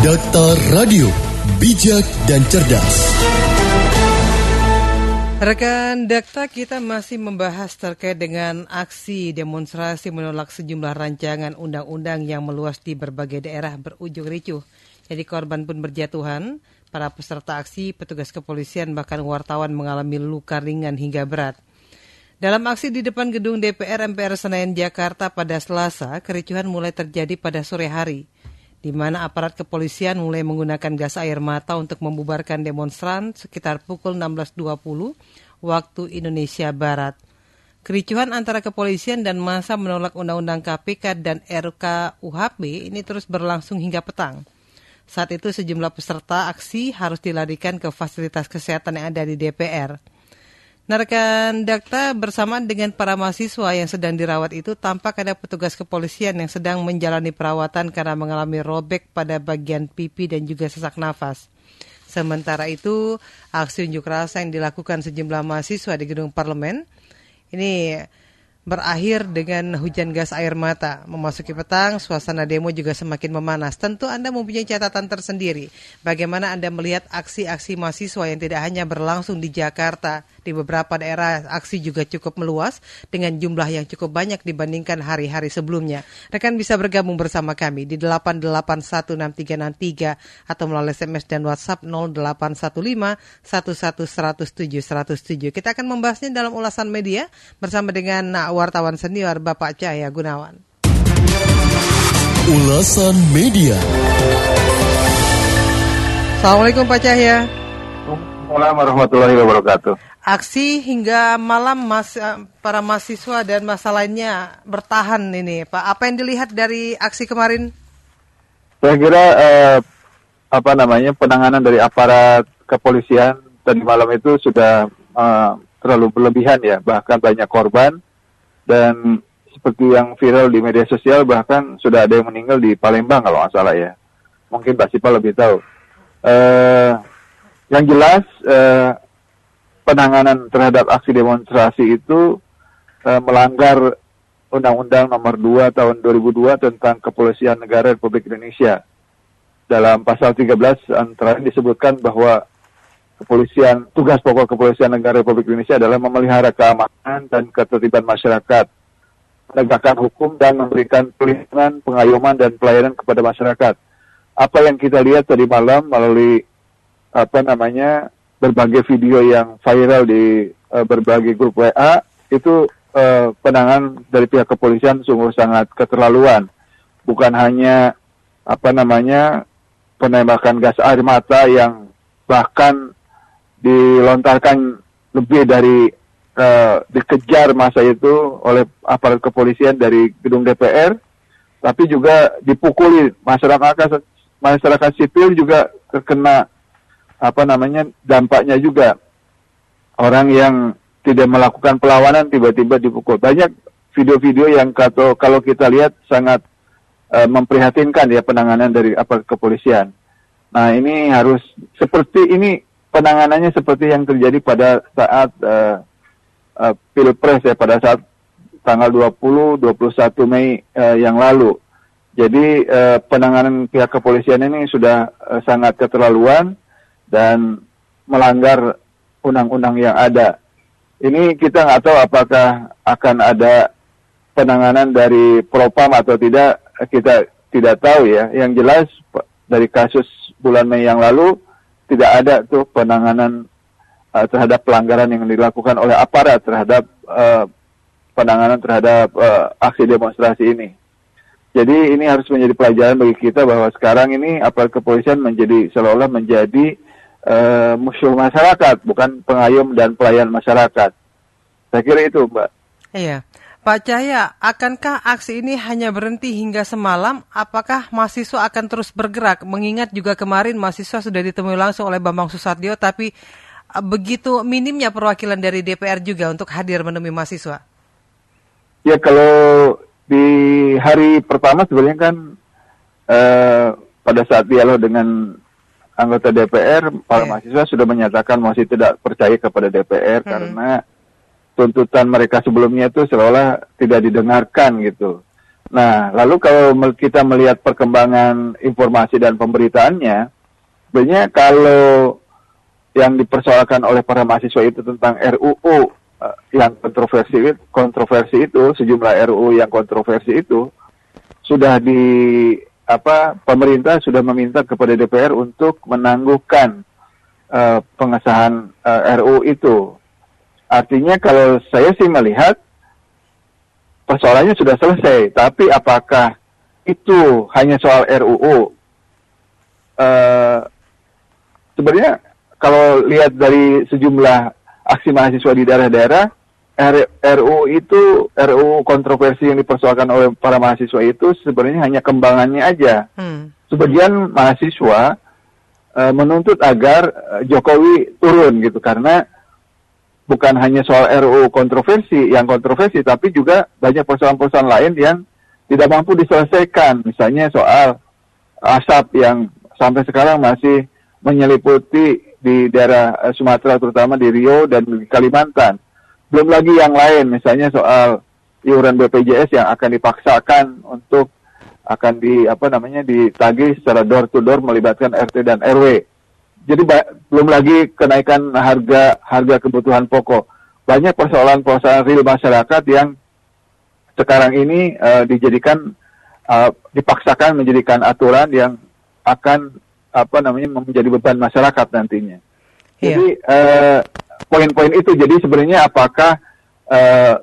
Data Radio, bijak dan cerdas. Rekan Dakta kita masih membahas terkait dengan aksi demonstrasi menolak sejumlah rancangan undang-undang yang meluas di berbagai daerah berujung ricuh. Jadi korban pun berjatuhan, para peserta aksi, petugas kepolisian bahkan wartawan mengalami luka ringan hingga berat. Dalam aksi di depan gedung DPR MPR Senayan Jakarta pada Selasa, kericuhan mulai terjadi pada sore hari di mana aparat kepolisian mulai menggunakan gas air mata untuk membubarkan demonstran sekitar pukul 16.20 waktu Indonesia Barat. Kericuhan antara kepolisian dan masa menolak Undang-Undang KPK dan RKUHP ini terus berlangsung hingga petang. Saat itu sejumlah peserta aksi harus dilarikan ke fasilitas kesehatan yang ada di DPR. Narkan Dakta bersama dengan para mahasiswa yang sedang dirawat itu tampak ada petugas kepolisian yang sedang menjalani perawatan karena mengalami robek pada bagian pipi dan juga sesak nafas. Sementara itu, aksi unjuk rasa yang dilakukan sejumlah mahasiswa di gedung parlemen ini berakhir dengan hujan gas air mata. Memasuki petang, suasana demo juga semakin memanas. Tentu Anda mempunyai catatan tersendiri. Bagaimana Anda melihat aksi-aksi mahasiswa yang tidak hanya berlangsung di Jakarta, di beberapa daerah aksi juga cukup meluas dengan jumlah yang cukup banyak dibandingkan hari-hari sebelumnya. Rekan bisa bergabung bersama kami di 8816363 atau melalui SMS dan WhatsApp 0815 107 Kita akan membahasnya dalam ulasan media bersama dengan wartawan senior Bapak Cahaya Gunawan. Ulasan Media. Assalamualaikum Pak Cahya. Assalamualaikum warahmatullahi wabarakatuh. Aksi hingga malam mas, para mahasiswa dan masa lainnya bertahan ini Pak. Apa yang dilihat dari aksi kemarin? Saya kira eh, apa namanya penanganan dari aparat kepolisian tadi malam itu sudah eh, terlalu berlebihan ya. Bahkan banyak korban dan seperti yang viral di media sosial bahkan sudah ada yang meninggal di Palembang kalau nggak salah ya. Mungkin Pak Sipa lebih tahu. Uh, yang jelas uh, penanganan terhadap aksi demonstrasi itu uh, melanggar Undang-Undang Nomor 2 Tahun 2002 tentang Kepolisian Negara Republik Indonesia. Dalam pasal 13 antara disebutkan bahwa kepolisian, tugas pokok kepolisian negara Republik Indonesia adalah memelihara keamanan dan ketertiban masyarakat, menegakkan hukum dan memberikan perlindungan, pengayuman dan pelayanan kepada masyarakat. Apa yang kita lihat tadi malam melalui apa namanya berbagai video yang viral di uh, berbagai grup WA itu uh, penanganan dari pihak kepolisian sungguh sangat keterlaluan. Bukan hanya apa namanya penembakan gas air mata yang bahkan dilontarkan lebih dari uh, dikejar masa itu oleh aparat kepolisian dari gedung DPR, tapi juga dipukuli masyarakat masyarakat sipil juga terkena apa namanya dampaknya juga orang yang tidak melakukan perlawanan tiba-tiba dipukul banyak video-video yang kalau kalau kita lihat sangat uh, memprihatinkan ya penanganan dari aparat kepolisian. Nah ini harus seperti ini penanganannya seperti yang terjadi pada saat uh, uh, pilpres ya pada saat tanggal 20 21 Mei uh, yang lalu. Jadi penanganan pihak kepolisian ini sudah sangat keterlaluan dan melanggar undang-undang yang ada. Ini kita nggak tahu apakah akan ada penanganan dari propam atau tidak, kita tidak tahu ya. Yang jelas dari kasus bulan Mei yang lalu tidak ada tuh penanganan uh, terhadap pelanggaran yang dilakukan oleh aparat terhadap uh, penanganan terhadap uh, aksi demonstrasi ini. Jadi ini harus menjadi pelajaran bagi kita bahwa sekarang ini aparat kepolisian menjadi seolah-olah menjadi uh, musuh masyarakat, bukan pengayom dan pelayan masyarakat. Saya kira itu, Mbak. Iya. Pak Cahya, akankah aksi ini hanya berhenti hingga semalam? Apakah mahasiswa akan terus bergerak? Mengingat juga kemarin mahasiswa sudah ditemui langsung oleh Bambang Susatyo, tapi uh, begitu minimnya perwakilan dari DPR juga untuk hadir menemui mahasiswa. Ya kalau di hari pertama sebenarnya kan uh, pada saat dialog dengan anggota DPR, para yeah. mahasiswa sudah menyatakan masih tidak percaya kepada DPR hmm. karena tuntutan mereka sebelumnya itu seolah tidak didengarkan gitu. Nah, lalu kalau kita melihat perkembangan informasi dan pemberitaannya, sebenarnya kalau yang dipersoalkan oleh para mahasiswa itu tentang RUU uh, eh, yang kontroversi kontroversi itu sejumlah RUU yang kontroversi itu sudah di apa pemerintah sudah meminta kepada DPR untuk menangguhkan uh, pengesahan uh, RUU itu. Artinya kalau saya sih melihat persoalannya sudah selesai, tapi apakah itu hanya soal RUU? Uh, sebenarnya kalau lihat dari sejumlah aksi mahasiswa di daerah-daerah, RUU itu RUU kontroversi yang dipersoalkan oleh para mahasiswa itu sebenarnya hanya kembangannya aja. Hmm. Sebagian mahasiswa uh, menuntut agar uh, Jokowi turun gitu karena bukan hanya soal RUU kontroversi yang kontroversi, tapi juga banyak persoalan-persoalan lain yang tidak mampu diselesaikan. Misalnya soal asap yang sampai sekarang masih menyeliputi di daerah uh, Sumatera terutama di Rio dan di Kalimantan. Belum lagi yang lain misalnya soal iuran BPJS yang akan dipaksakan untuk akan di apa namanya ditagih secara door to door melibatkan RT dan RW. Jadi belum lagi kenaikan harga harga kebutuhan pokok. Banyak persoalan-persoalan real masyarakat yang sekarang ini uh, dijadikan uh, dipaksakan menjadikan aturan yang akan apa namanya menjadi beban masyarakat nantinya. Iya. Jadi uh, poin-poin itu jadi sebenarnya apakah uh,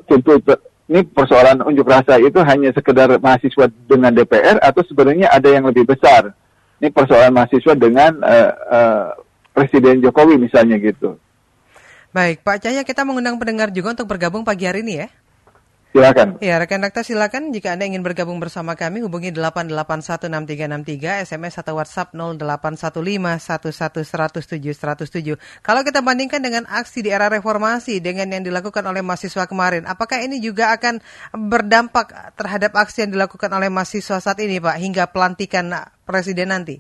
ini persoalan unjuk rasa itu hanya sekedar mahasiswa dengan DPR atau sebenarnya ada yang lebih besar? Ini persoalan mahasiswa dengan uh, uh, Presiden Jokowi misalnya gitu. Baik, Pak Cahya kita mengundang pendengar juga untuk bergabung pagi hari ini ya. Silakan. Ya, rekan Dakta silakan jika Anda ingin bergabung bersama kami hubungi 8816363 SMS atau WhatsApp 081511107107. Kalau kita bandingkan dengan aksi di era reformasi dengan yang dilakukan oleh mahasiswa kemarin, apakah ini juga akan berdampak terhadap aksi yang dilakukan oleh mahasiswa saat ini, Pak, hingga pelantikan presiden nanti?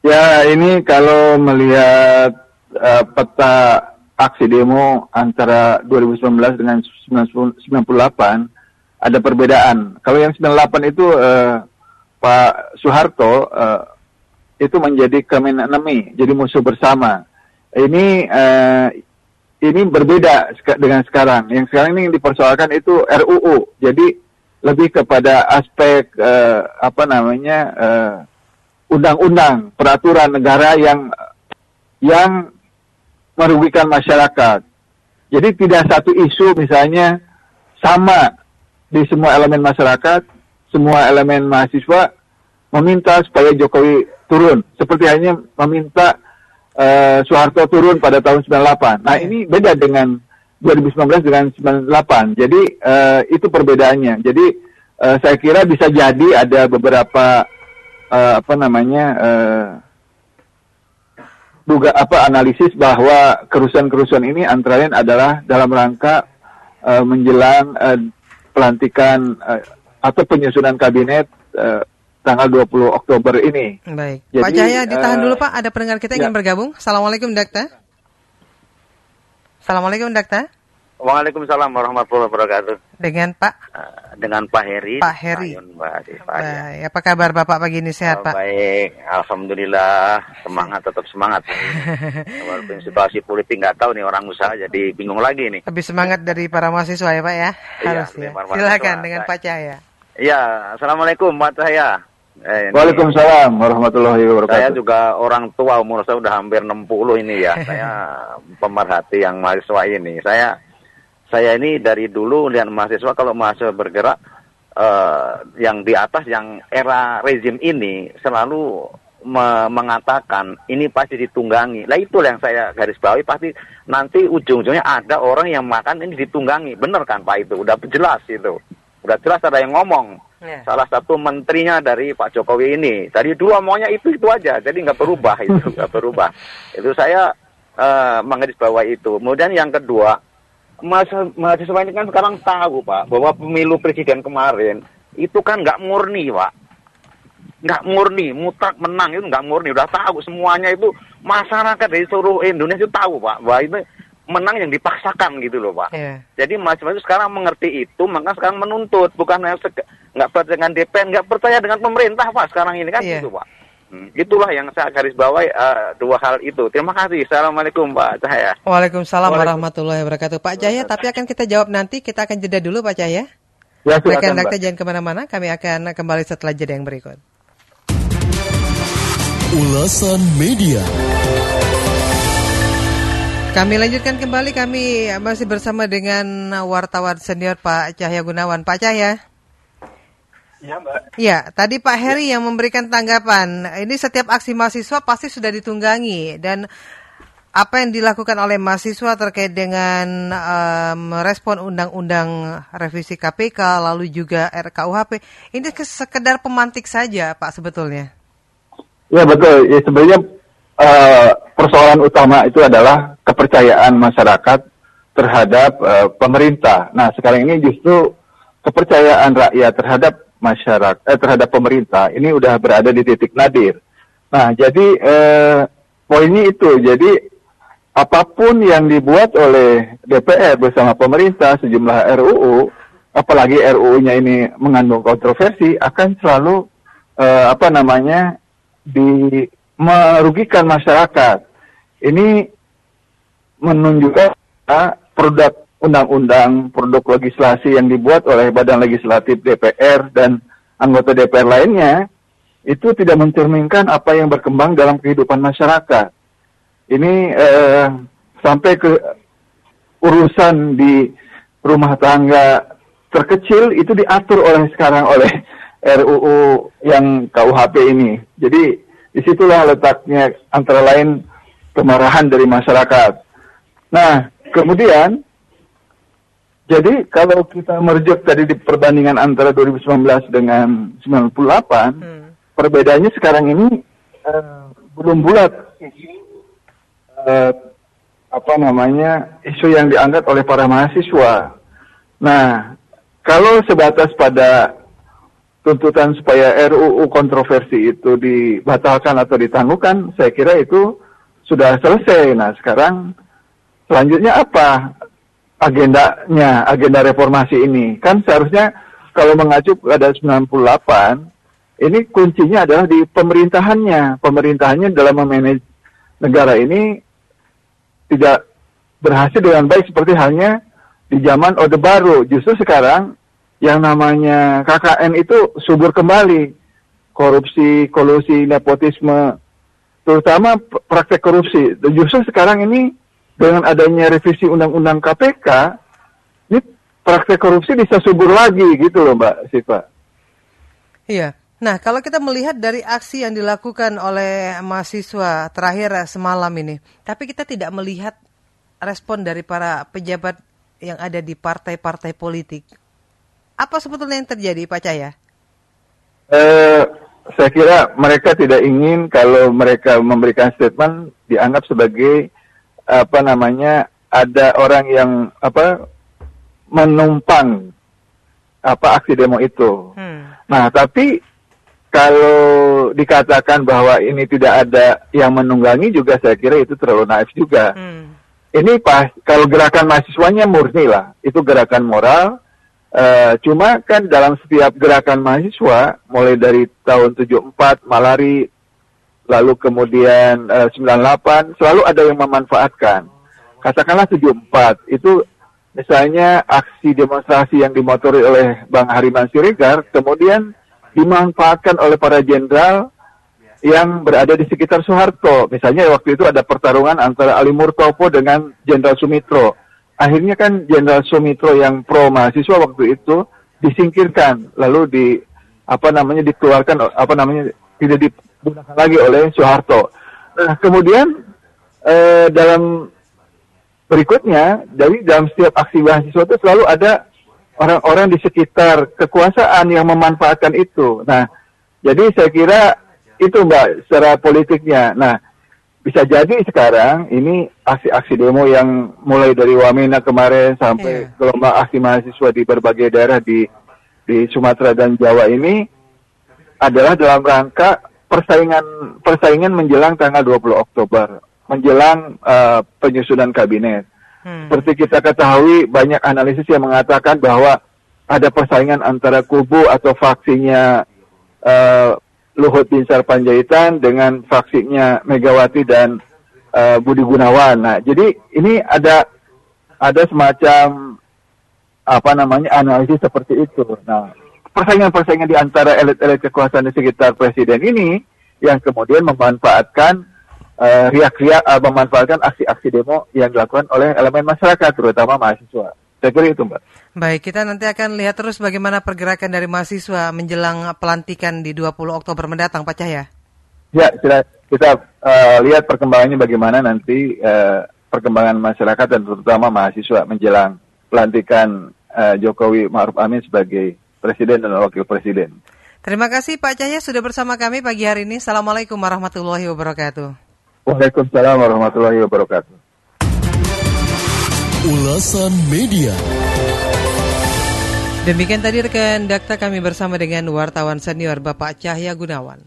Ya, ini kalau melihat uh, peta aksi demo antara 2019 dengan 1998 ada perbedaan. Kalau yang 98 itu uh, Pak Soeharto uh, itu menjadi common jadi musuh bersama. Ini uh, ini berbeda dengan sekarang. Yang sekarang ini yang dipersoalkan itu RUU. Jadi lebih kepada aspek uh, apa namanya undang-undang, uh, peraturan negara yang yang merugikan masyarakat. Jadi tidak satu isu misalnya sama di semua elemen masyarakat, semua elemen mahasiswa meminta supaya Jokowi turun. Seperti hanya meminta uh, Soeharto turun pada tahun 98. Nah ini beda dengan 2019 dengan 98. Jadi uh, itu perbedaannya. Jadi uh, saya kira bisa jadi ada beberapa uh, apa namanya uh, duga apa analisis bahwa kerusuhan-kerusuhan ini antara lain adalah dalam rangka uh, menjelang uh, pelantikan uh, atau penyusunan kabinet uh, tanggal 20 Oktober ini. Baik. Jadi, Pak Jaya ditahan uh, dulu Pak, ada pendengar kita yang ya. ingin bergabung. Assalamualaikum Dakta. Assalamualaikum Dakta. Waalaikumsalam warahmatullahi wabarakatuh. Dengan Pak? Uh, dengan Pak Heri. Pak Heri. Ayun, Mbak Baik. Apa kabar Bapak pagi ini sehat oh, Pak? Baik, Alhamdulillah semangat tetap semangat. Walaupun situasi politik nggak tahu nih orang usaha jadi bingung lagi nih. Lebih semangat dari para mahasiswa ya Pak ya? Harus iya, ya. Silakan dengan Pak Cahaya. Iya, Assalamualaikum Pak Cahaya. Eh, Waalaikumsalam warahmatullahi wabarakatuh. Saya juga orang tua umur saya udah hampir 60 ini ya. saya pemerhati yang mahasiswa ini. Saya saya ini dari dulu lihat mahasiswa kalau mahasiswa bergerak uh, yang di atas yang era rezim ini selalu me mengatakan ini pasti ditunggangi. Lah itu yang saya garis bawahi pasti nanti ujung-ujungnya ada orang yang makan ini ditunggangi. Benar kan Pak itu? Udah jelas itu. Udah jelas ada yang ngomong. Yeah. Salah satu menterinya dari Pak Jokowi ini. Tadi dulu omongnya itu itu aja. Jadi nggak berubah itu, nggak berubah. Itu saya uh, menggaris bawah itu. Kemudian yang kedua, mahasiswa ini kan sekarang tahu Pak bahwa pemilu presiden kemarin itu kan nggak murni Pak nggak murni mutlak menang itu nggak murni udah tahu semuanya itu masyarakat dari seluruh Indonesia itu tahu Pak bahwa itu menang yang dipaksakan gitu loh Pak yeah. jadi mahasiswa itu sekarang mengerti itu maka sekarang menuntut bukan hanya nggak percaya dengan DPR, nggak percaya dengan pemerintah Pak sekarang ini kan Iya. gitu Pak. Hmm, itulah yang saya garis bawahi eh, dua hal itu. Terima kasih. Assalamualaikum Pak Cahaya. Waalaikumsalam Waalaikum- warahmatullahi wabarakatuh. Pak Cahya, tapi akan kita jawab nanti. Kita akan jeda dulu Pak Cahya. Ya, silakan, Rekan jangan ke mana-mana. Kami akan kembali setelah jeda yang berikut. Ulasan media. Kami lanjutkan kembali. Kami masih bersama dengan wartawan senior Pak Cahya Gunawan. Pak Cahya. Ya, Mbak. Ya, tadi Pak Heri yang memberikan tanggapan. Ini setiap aksi mahasiswa pasti sudah ditunggangi dan apa yang dilakukan oleh mahasiswa terkait dengan respon undang-undang revisi KPK lalu juga RKUHP ini ke- sekedar pemantik saja Pak sebetulnya. Ya betul. Ya, sebenarnya eh, persoalan utama itu adalah kepercayaan masyarakat terhadap eh, pemerintah. Nah sekarang ini justru kepercayaan rakyat terhadap masyarakat eh, terhadap pemerintah ini udah berada di titik nadir. Nah jadi eh, poinnya itu. Jadi apa pun yang dibuat oleh DPR bersama pemerintah sejumlah RUU, apalagi RUU-nya ini mengandung kontroversi, akan selalu eh, apa namanya di merugikan masyarakat. Ini menunjukkan ah, produk undang-undang, produk legislasi yang dibuat oleh Badan Legislatif DPR dan anggota DPR lainnya itu tidak mencerminkan apa yang berkembang dalam kehidupan masyarakat. Ini eh, sampai ke urusan di rumah tangga terkecil itu diatur oleh sekarang oleh RUU yang KUHP ini. Jadi di situlah letaknya antara lain kemarahan dari masyarakat. Nah, kemudian jadi kalau kita merujuk tadi di perbandingan antara 2019 dengan 98, Hmm. perbedaannya sekarang ini eh, belum bulat eh, apa namanya isu yang diangkat oleh para mahasiswa. Nah, kalau sebatas pada tuntutan supaya RUU kontroversi itu dibatalkan atau ditangguhkan, saya kira itu sudah selesai. Nah, sekarang selanjutnya apa agendanya, agenda reformasi ini? Kan seharusnya kalau mengacu pada 98, ini kuncinya adalah di pemerintahannya. Pemerintahannya dalam memanage negara ini tidak berhasil dengan baik seperti halnya di zaman Orde Baru. Justru sekarang yang namanya KKN itu subur kembali. Korupsi, kolusi, nepotisme, terutama praktek korupsi. Justru sekarang ini dengan adanya revisi Undang-Undang KPK, ini praktek korupsi bisa subur lagi gitu loh Mbak Siva. Iya. Nah, kalau kita melihat dari aksi yang dilakukan oleh mahasiswa terakhir semalam ini, tapi kita tidak melihat respon dari para pejabat yang ada di partai-partai politik. Apa sebetulnya yang terjadi, Pak Cahya? Eh, saya kira mereka tidak ingin kalau mereka memberikan statement dianggap sebagai apa namanya ada orang yang apa menumpang apa aksi demo itu. Hmm. Nah, tapi kalau dikatakan bahwa ini tidak ada yang menunggangi juga saya kira itu terlalu naif juga. Hmm. Ini pas kalau gerakan mahasiswanya murni lah, itu gerakan moral. Eh, cuma kan dalam setiap gerakan mahasiswa, mulai dari tahun 74 Malari, lalu kemudian eh, 98, selalu ada yang memanfaatkan. Katakanlah 74 itu misalnya aksi demonstrasi yang dimotori oleh Bang Hariman Siregar, kemudian dimanfaatkan oleh para jenderal yang berada di sekitar Soeharto. Misalnya waktu itu ada pertarungan antara Ali Murtopo dengan Jenderal Sumitro. Akhirnya kan Jenderal Sumitro yang pro mahasiswa waktu itu disingkirkan, lalu di apa namanya dikeluarkan apa namanya tidak digunakan lagi oleh Soeharto. Nah, kemudian eh, dalam berikutnya dari dalam setiap aksi mahasiswa itu selalu ada orang-orang di sekitar kekuasaan yang memanfaatkan itu. Nah, jadi saya kira itu mbak secara politiknya. Nah, bisa jadi sekarang ini aksi-aksi demo yang mulai dari Wamena kemarin sampai Iya. gelombang aksi mahasiswa di berbagai daerah di di Sumatera dan Jawa ini adalah dalam rangka persaingan persaingan menjelang tanggal 20 Oktober, menjelang eh, penyusunan kabinet. Hmm. Seperti kita ketahui banyak analisis yang mengatakan bahwa ada persaingan antara kubu atau faksinya uh, Luhut Binsar Panjaitan dengan faksinya Megawati dan uh, Budi Gunawan. Nah, jadi ini ada ada semacam apa namanya analisis seperti itu. Nah, persaingan-persaingan di antara elit-elit kekuasaan di sekitar presiden ini yang kemudian memanfaatkan uh, riak-riak, uh, memanfaatkan aksi-aksi demo yang dilakukan oleh elemen masyarakat, terutama mahasiswa. Saya kira itu, Mbak. Baik, kita nanti akan lihat terus bagaimana pergerakan dari mahasiswa menjelang pelantikan di 20 Oktober mendatang, Pak Cahya. Ya, kita, kita uh, lihat perkembangannya bagaimana nanti uh, perkembangan masyarakat dan terutama mahasiswa menjelang pelantikan uh, Jokowi Ma'ruf Amin sebagai presiden dan wakil presiden. Terima kasih Pak Cahya sudah bersama kami pagi hari ini. Assalamualaikum warahmatullahi wabarakatuh. Waalaikumsalam warahmatullahi wabarakatuh. Ulasan Media. Demikian tadi rekan dakta kami bersama dengan wartawan senior Bapak Cahya Gunawan.